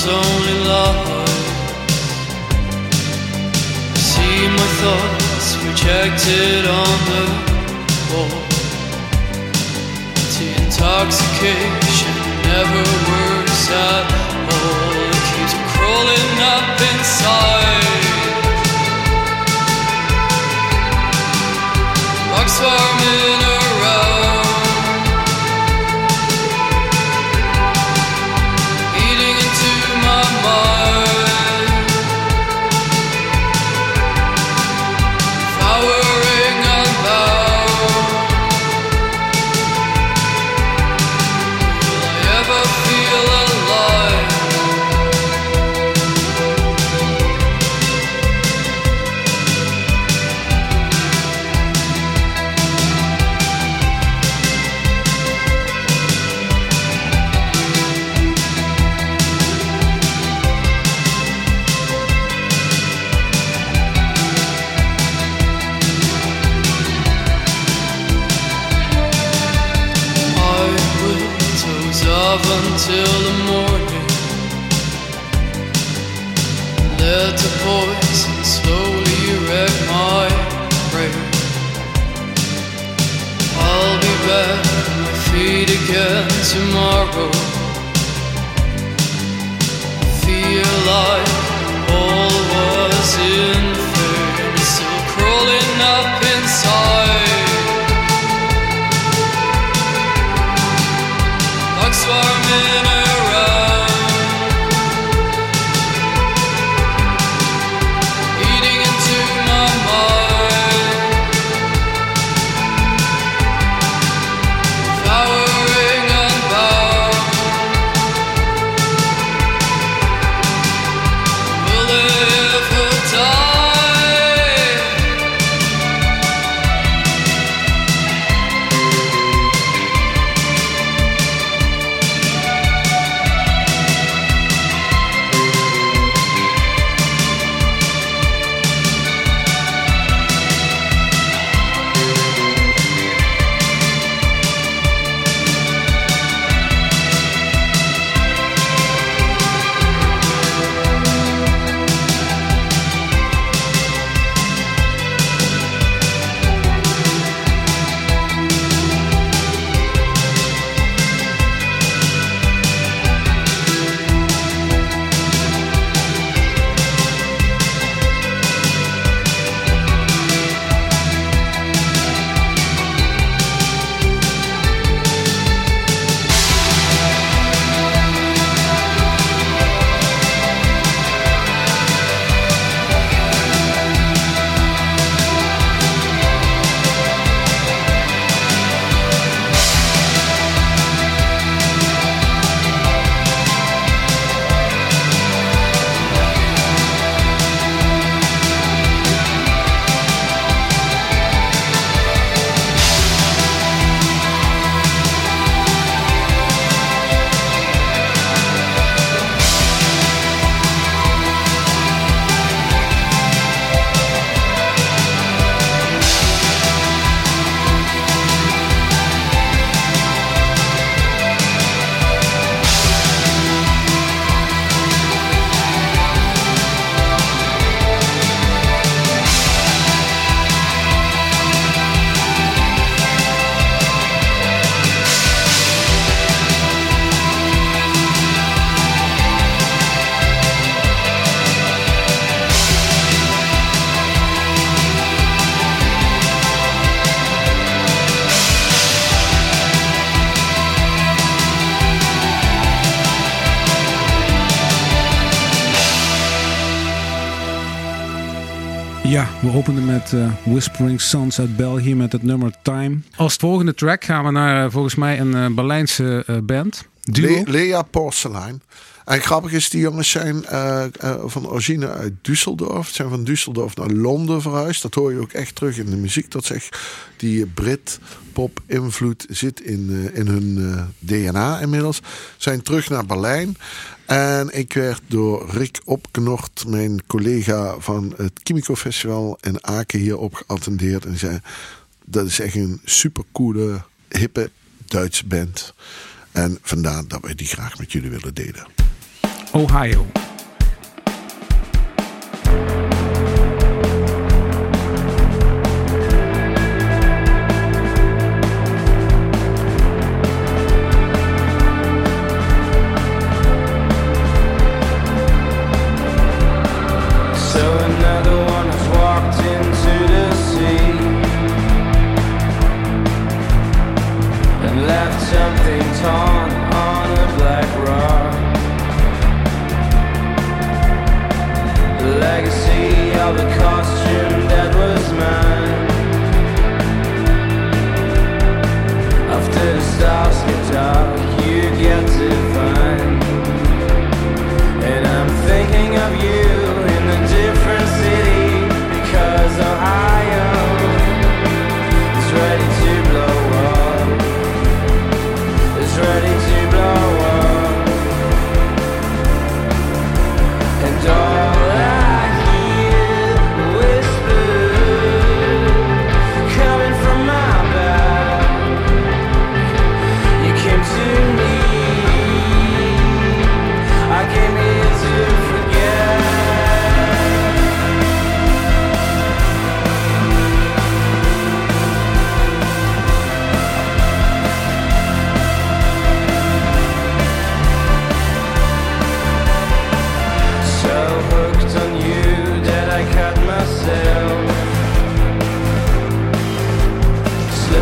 was only love. See my thoughts projected on the wall. The intoxication never works at all. It keeps crawling up inside. Until we openen met eh, Whispering Sons uit België met het nummer Time. Als volgende track gaan we naar eh, volgens mij een eh, Berlijnse eh, band. Duo. Le- Lea Porcelein. En grappig is, die jongens zijn eh, eh, van origine uit Düsseldorf. Zijn van Düsseldorf naar Londen verhuisd. Dat hoor je ook echt terug in de muziek. Dat zegt die Brit pop invloed zit in, eh, in hun eh, DNA inmiddels. Zijn terug naar Berlijn. En ik werd door Rick Opknort, mijn collega van het Chimico Festival in Aken, hierop geattendeerd. En zei: Dat is echt een supercoole, hippe Duitse band. En vandaar dat wij die graag met jullie willen delen. Ohio.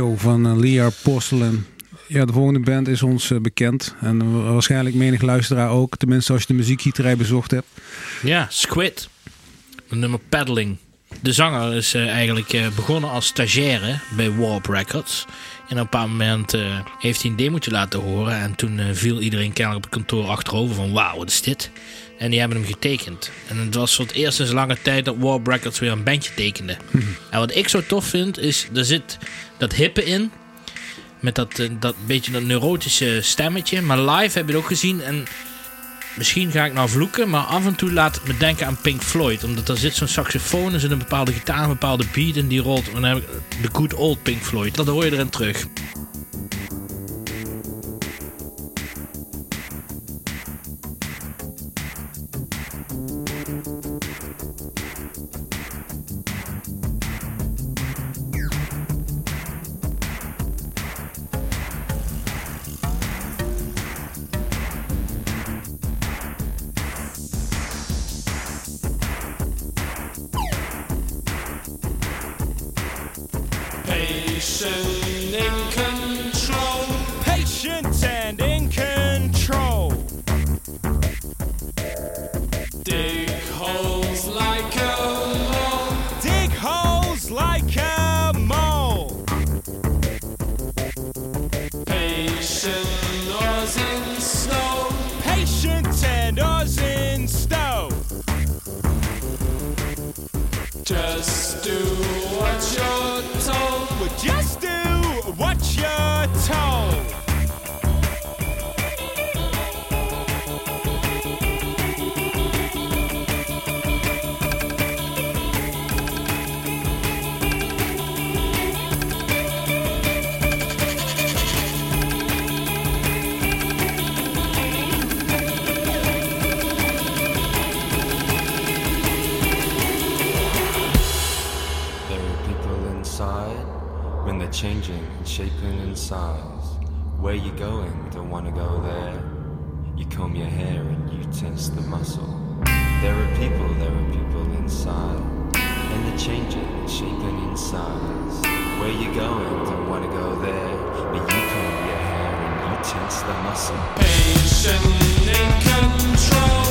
Van eh, Lear Porcelain. Ja, de volgende band is ons eh, bekend. En eh, waarschijnlijk menig luisteraar ook. Tenminste, als je de muziekgieterij bezocht hebt. Ja, Squid. Nummer Paddling. De zanger is eigenlijk begonnen als stagiaire bij Warp Records. En op een bepaald moment heeft hij een demo laten horen. En toen viel iedereen kennelijk op het kantoor achterover van wauw, wat is dit? En die hebben hem getekend. En het was voor het eerst sinds lange tijd dat War Records weer een bandje tekende. Mhm. En wat ik zo tof vind, is er zit dat hippe in. Met dat, eh, dat beetje dat neurotische stemmetje. Maar live heb je het ook gezien. En misschien ga ik nou vloeken, maar af en toe laat het me denken aan Pink Floyd. Omdat er zit zo'n saxofoon, er zit een bepaalde gitaar, een bepaalde beat en die rolt. En dan heb ik de good old Pink Floyd. Dat hoor je erin terug. Size. Where you going? Don't wanna go there. You comb your hair and you tense the muscle. There are people, there are people inside, and they're changing shaping in size. Where you going? Don't wanna go there. But you comb your hair and you tense the muscle. Patient in control.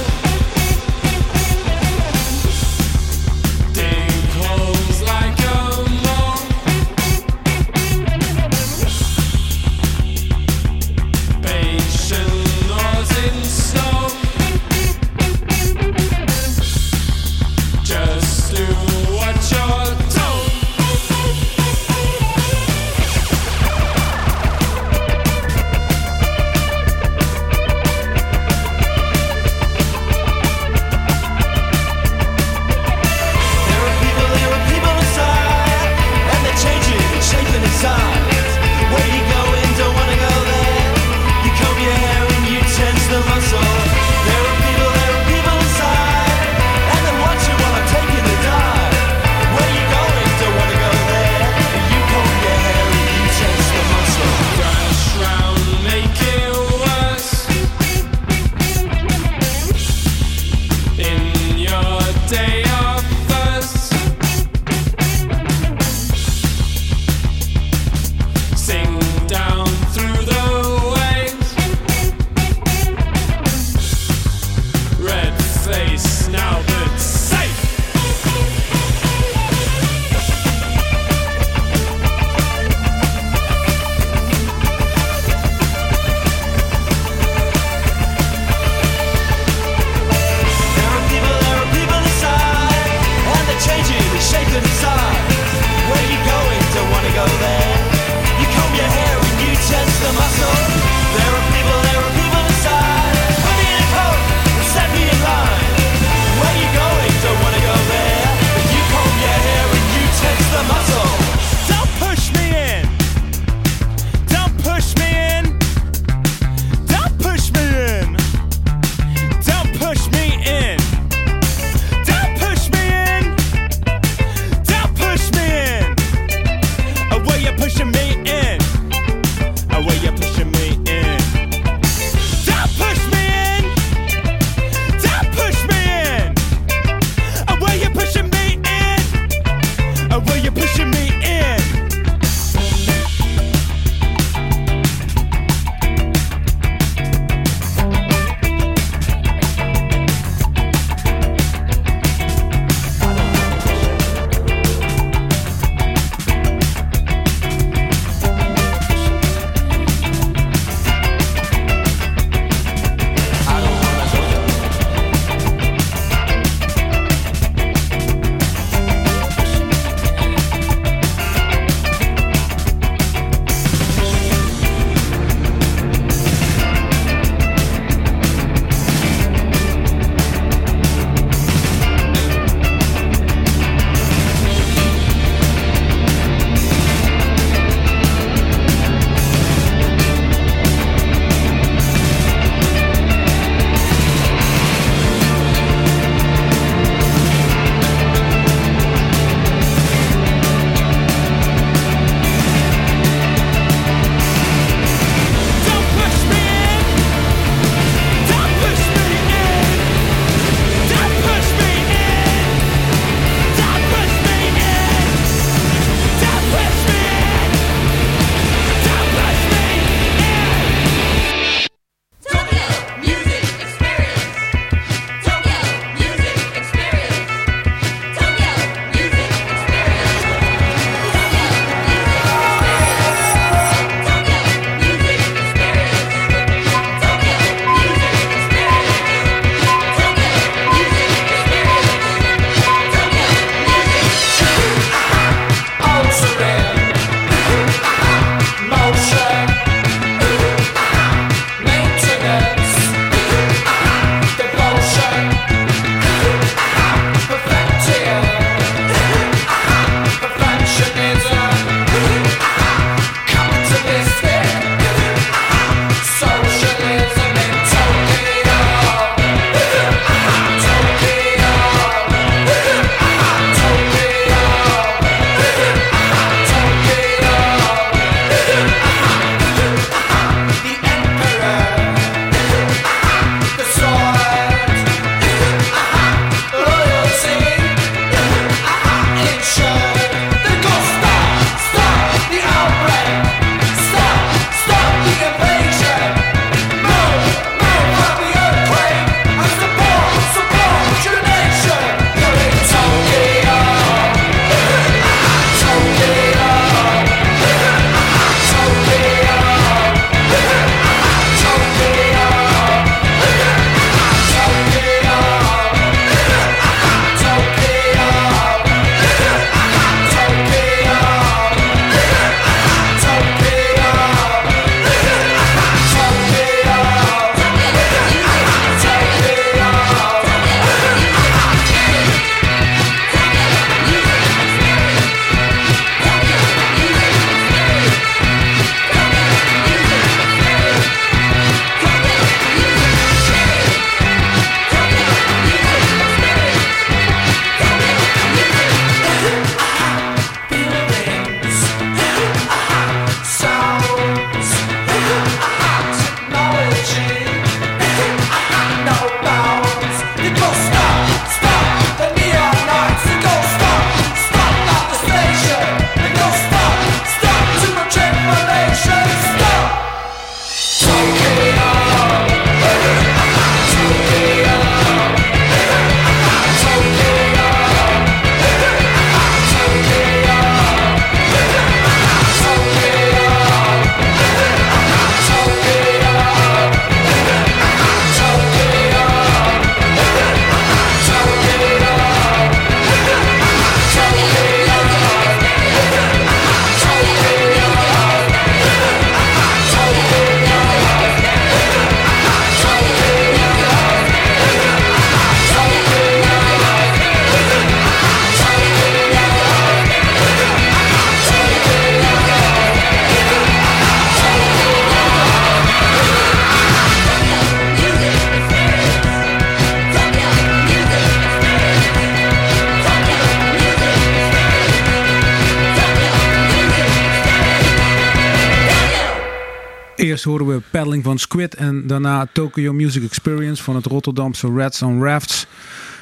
Eerst horen we Paddling van Squid en daarna Tokyo Music Experience van het Rotterdamse Rats on Rafts.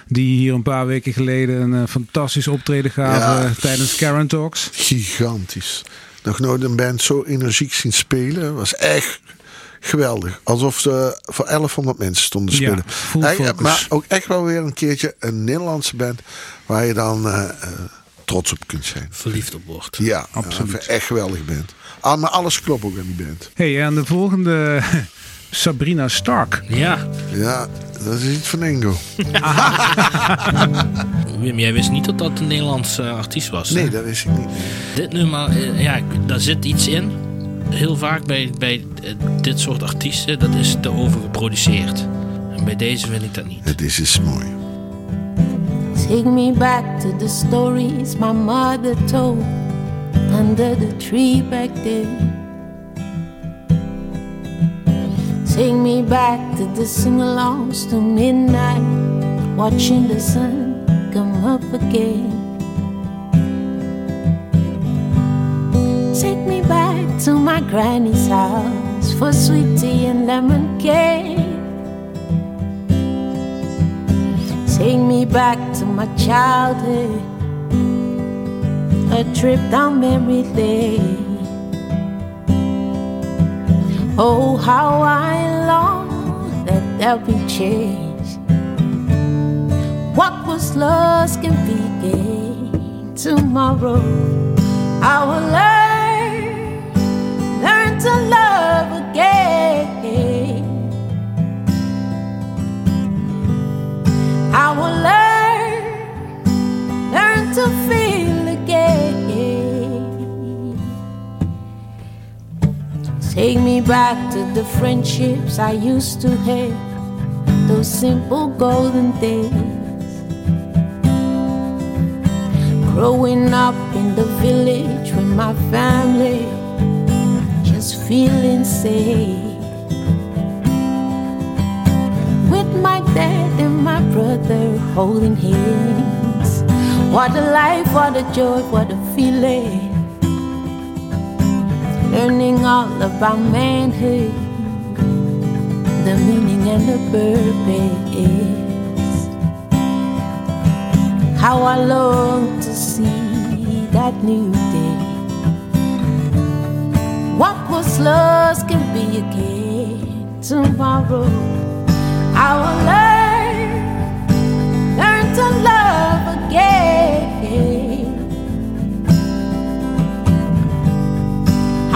Die hier een paar weken geleden een eh, fantastisch optreden gaven Ja. tijdens Karen Talks. Gigantisch. Nog nooit een band zo energiek zien spelen. was echt geweldig. Alsof ze voor 1100 mensen stonden Ja, spelen. focus. maar ook echt wel weer een keertje een Nederlandse band waar je dan eh, eh, trots op kunt zijn. Verliefd op wordt. Ja, Absoluut. Ja, echt geweldig band. Ah, maar alles klopt ook aan die band. Hey, en de volgende Sabrina Stark. Ja, Ja, dat is iets van Ingo. Wim, jij wist niet dat dat een Nederlandse eh, artiest was. hè? Nee, dat is ik niet. Dit nummer, eh, ja, daar zit iets in. Heel vaak bij, bij eh, dit soort artiesten, dat is te overgeproduceerd. En bij deze vind ik dat niet. Het is is mooi. Take me back to the stories my mother told under the tree back there. Take me back to the sing alongs to midnight, watching the sun come up again. Take me back to my granny's house for sweet tea and lemon cake. Take me back to my childhood, a trip down memory lane. Oh, how I long that there'll be change. What was lost can be gained tomorrow. I will learn, learn to love again. I will learn, learn to feel Take me back to the friendships I used to have, those simple golden days. Growing up in the village with my family, just feeling safe. With my dad and my brother holding hands. What a life, what a joy, what a feeling. Learning all about manhood, the meaning and the purpose. How I long to see that new day. What was lost can be again tomorrow. I will learn, learn to love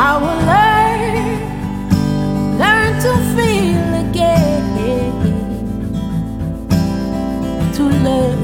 I will learn, learn to feel again, to love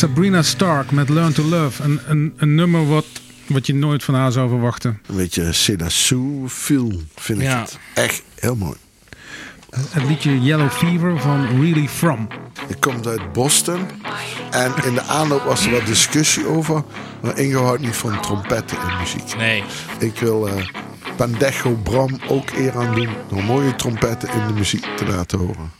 Sabrina Stark met Learn to Love. Een, een, een nummer wat, wat je nooit van haar zou verwachten. Een beetje Seda Sue feel, vind ik Ja. het. Echt heel mooi. Het liedje Yellow Fever van Really From. Ik kom uit Boston. En in de aanloop was er wat discussie over. Maar Ingo houdt niet van trompetten in muziek. Nee. Ik wil eh Pandejo Bram ook eer aan doen. Door mooie trompetten in de muziek te laten horen.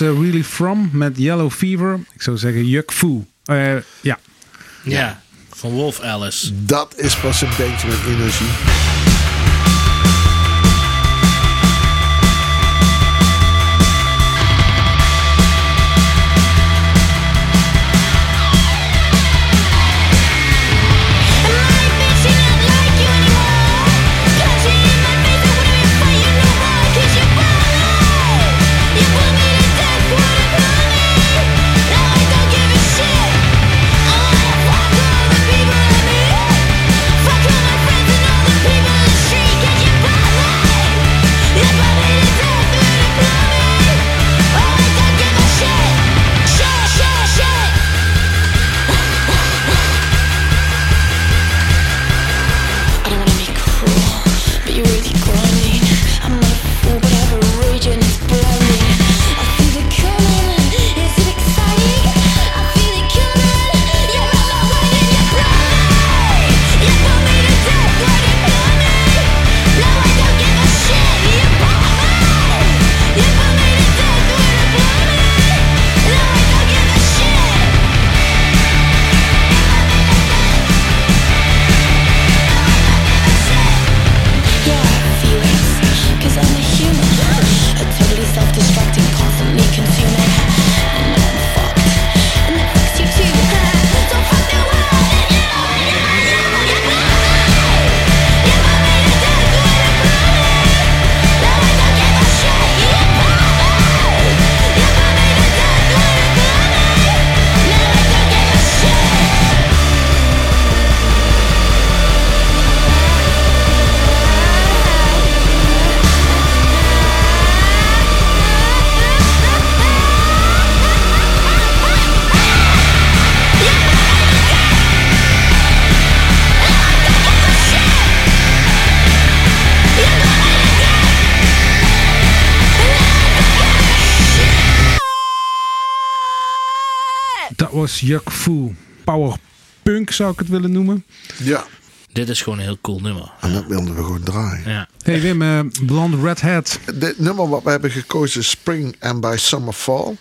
Was eh, Really From met Yellow Fever. Ik zou zeggen Juk Fu. Eh, ja. Ja, van Wolf Alice. Dat is pas een bandje met energie. Juk Fu. Power Punk zou ik het willen noemen. Ja, Dit is gewoon een heel cool nummer. en dat wilden we gewoon draaien. Ja. Hey Wim, eh, Blonde Red Hat. Dit nummer wat we hebben gekozen is Spring and by Summer Fall.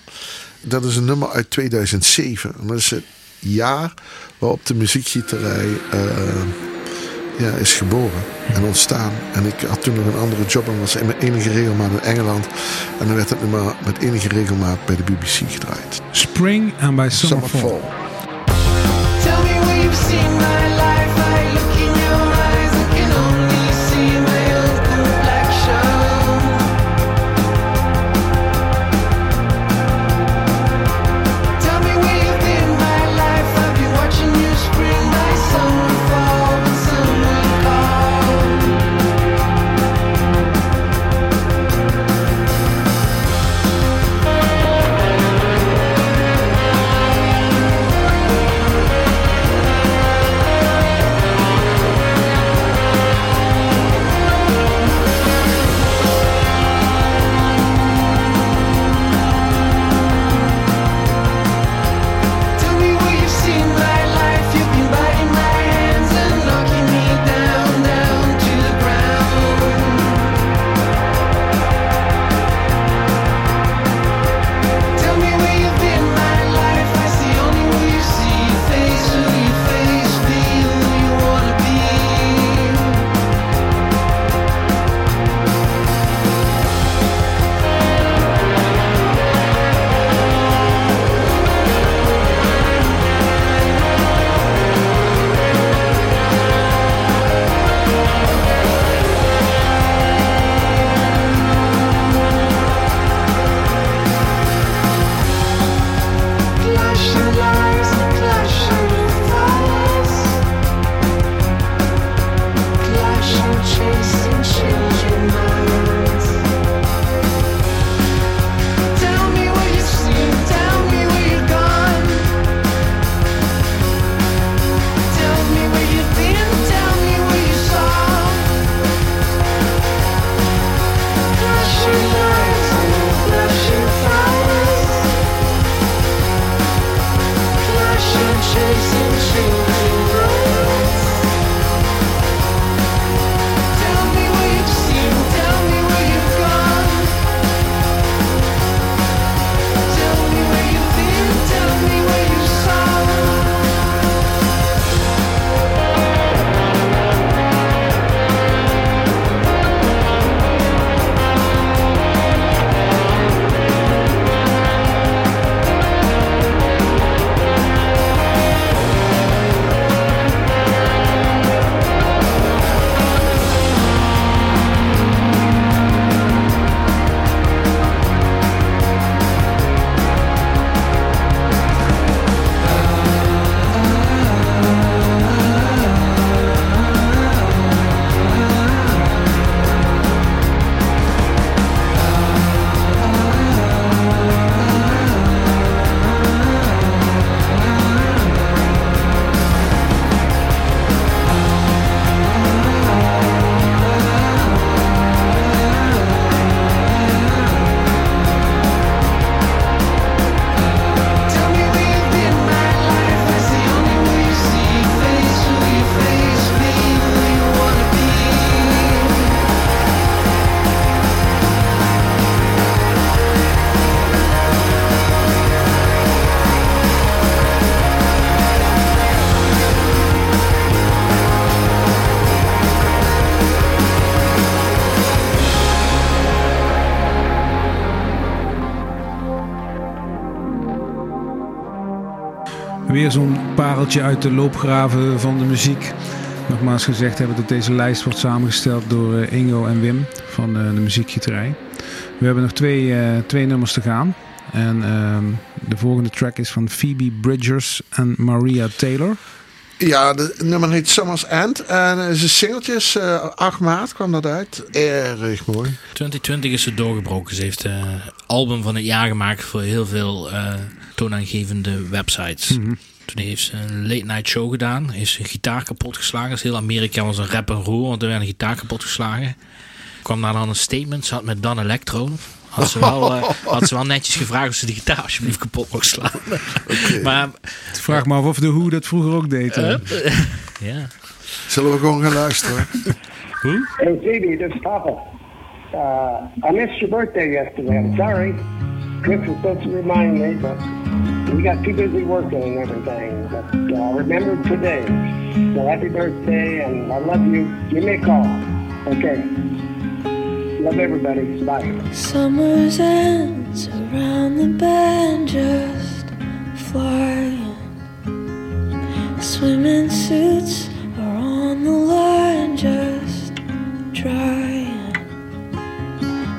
Dat is een nummer uit 2007. En dat is het jaar waarop de muziekgieterij eh, ja, is geboren en ontstaan. En ik had toen nog een andere job en was in mijn enige regelmaat in Engeland. En dan werd het nummer met enige regelmaat bij de BBC gedraaid. Spring and by Summer, Summer Fall. Fall. Tell me where you've seen pareltje uit de loopgraven van de muziek. Nogmaals gezegd hebben dat deze lijst wordt samengesteld door eh, Ingo en Wim van eh, de muziekgieterij. We hebben nog twee, eh, twee nummers te gaan. En ehm, de volgende track is van Phoebe Bridgers en Maria Taylor. Ja, de nummer heet Summer's End. En het is een singeltjes. eh 8 maart kwam dat uit. Erg mooi. 2020 is ze doorgebroken. Ze heeft eh album van het jaar gemaakt voor heel veel eh, toonaangevende websites. Toen heeft ze een late night show gedaan. Heeft ze een gitaar kapot geslagen. Dus heel Amerika was een rap en roer, want er werd een gitaar kapot geslagen. Kwam daar dan een statement. Ze had met Dan Electro. Had ze, wel, eh, had ze wel netjes gevraagd of ze die gitaar alsjeblieft kapot mocht slaan. Maar Ik vraag me af of de Who dat vroeger ook deed. eh. ja. Zullen we gewoon gaan luisteren? Hey, Phoebe, this is Papa. Uh, I missed your birthday yesterday. I'm sorry. Chris was supposed to remind me, but we got too busy working and everything. But uh, remember today. So happy birthday, and I love you. Give me a call. Okay. Love everybody. Bye. Summer's ends around the bend just flying. Swimming suits are on the line just drying.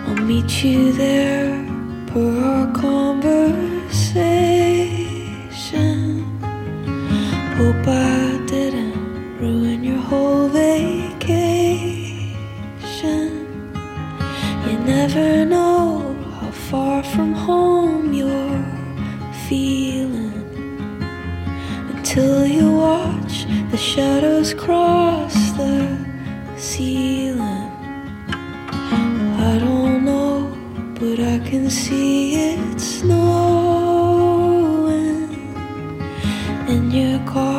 I'll meet you there per our conversation. Hope oh, I didn't ruin your whole vacation. You never know how far from home you're feeling until you watch the shadows cross the ceiling. I don't know, but I can see it snowing your core.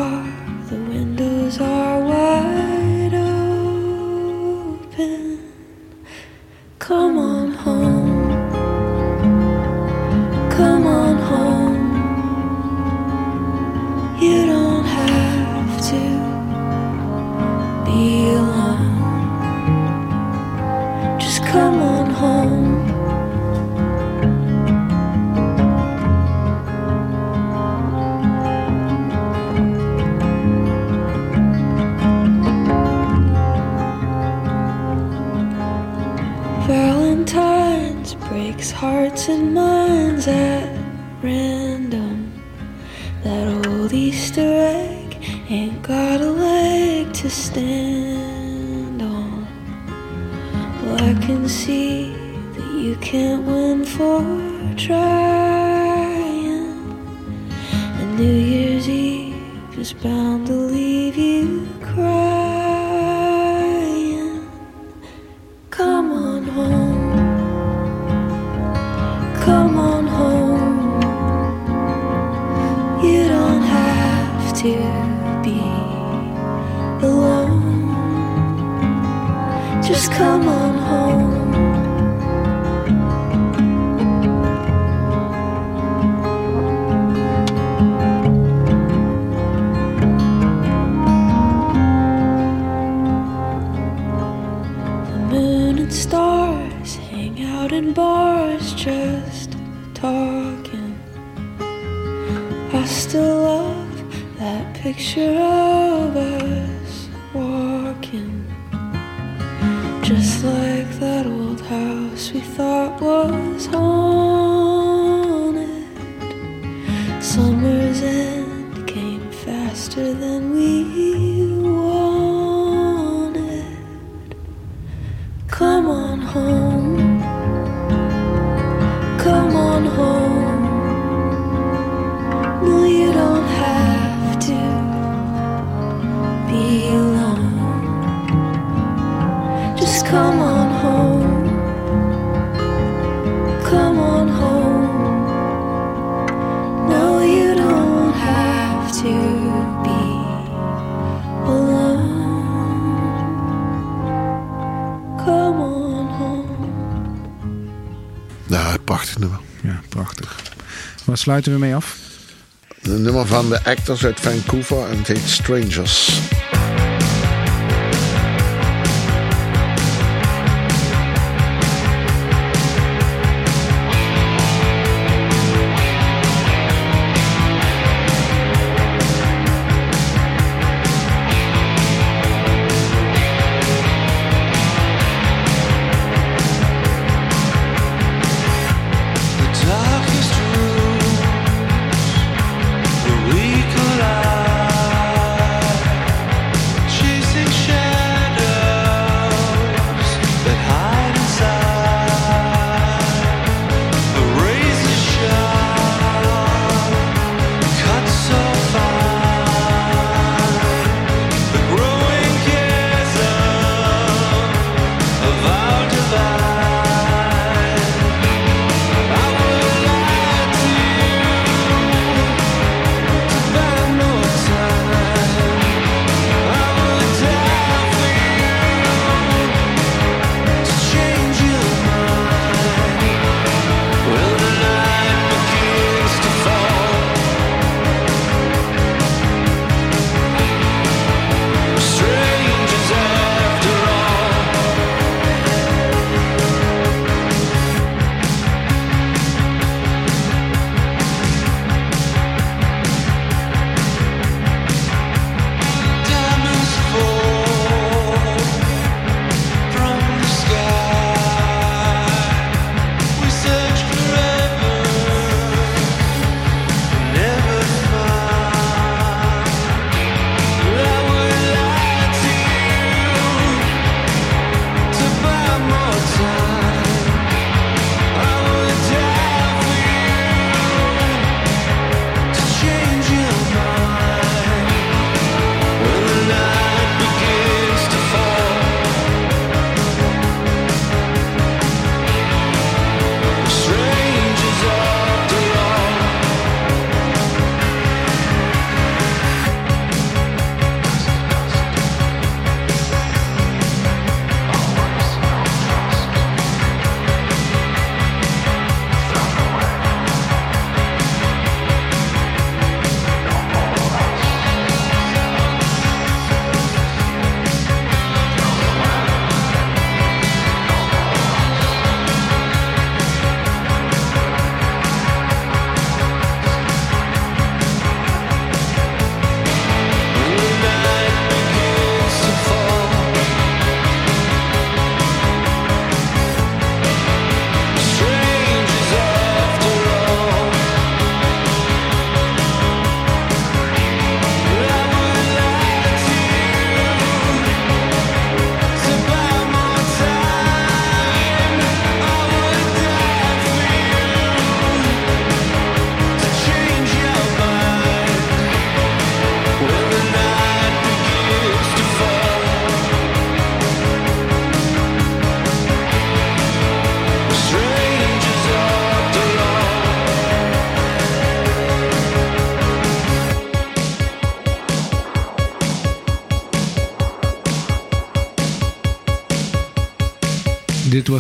Sluiten we mee af? Een nummer van de Actors uit Vancouver en het heet Strangers.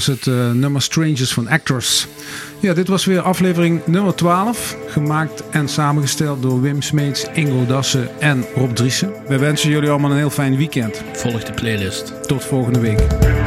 Was het eh, nummer Strangers van Actors. Ja, dit was weer aflevering nummer 12. Gemaakt en samengesteld door Wim Smeets, Ingo Dassen en Rob Driessen. Wij wensen jullie allemaal een heel fijn weekend. Volg de playlist. Tot volgende week.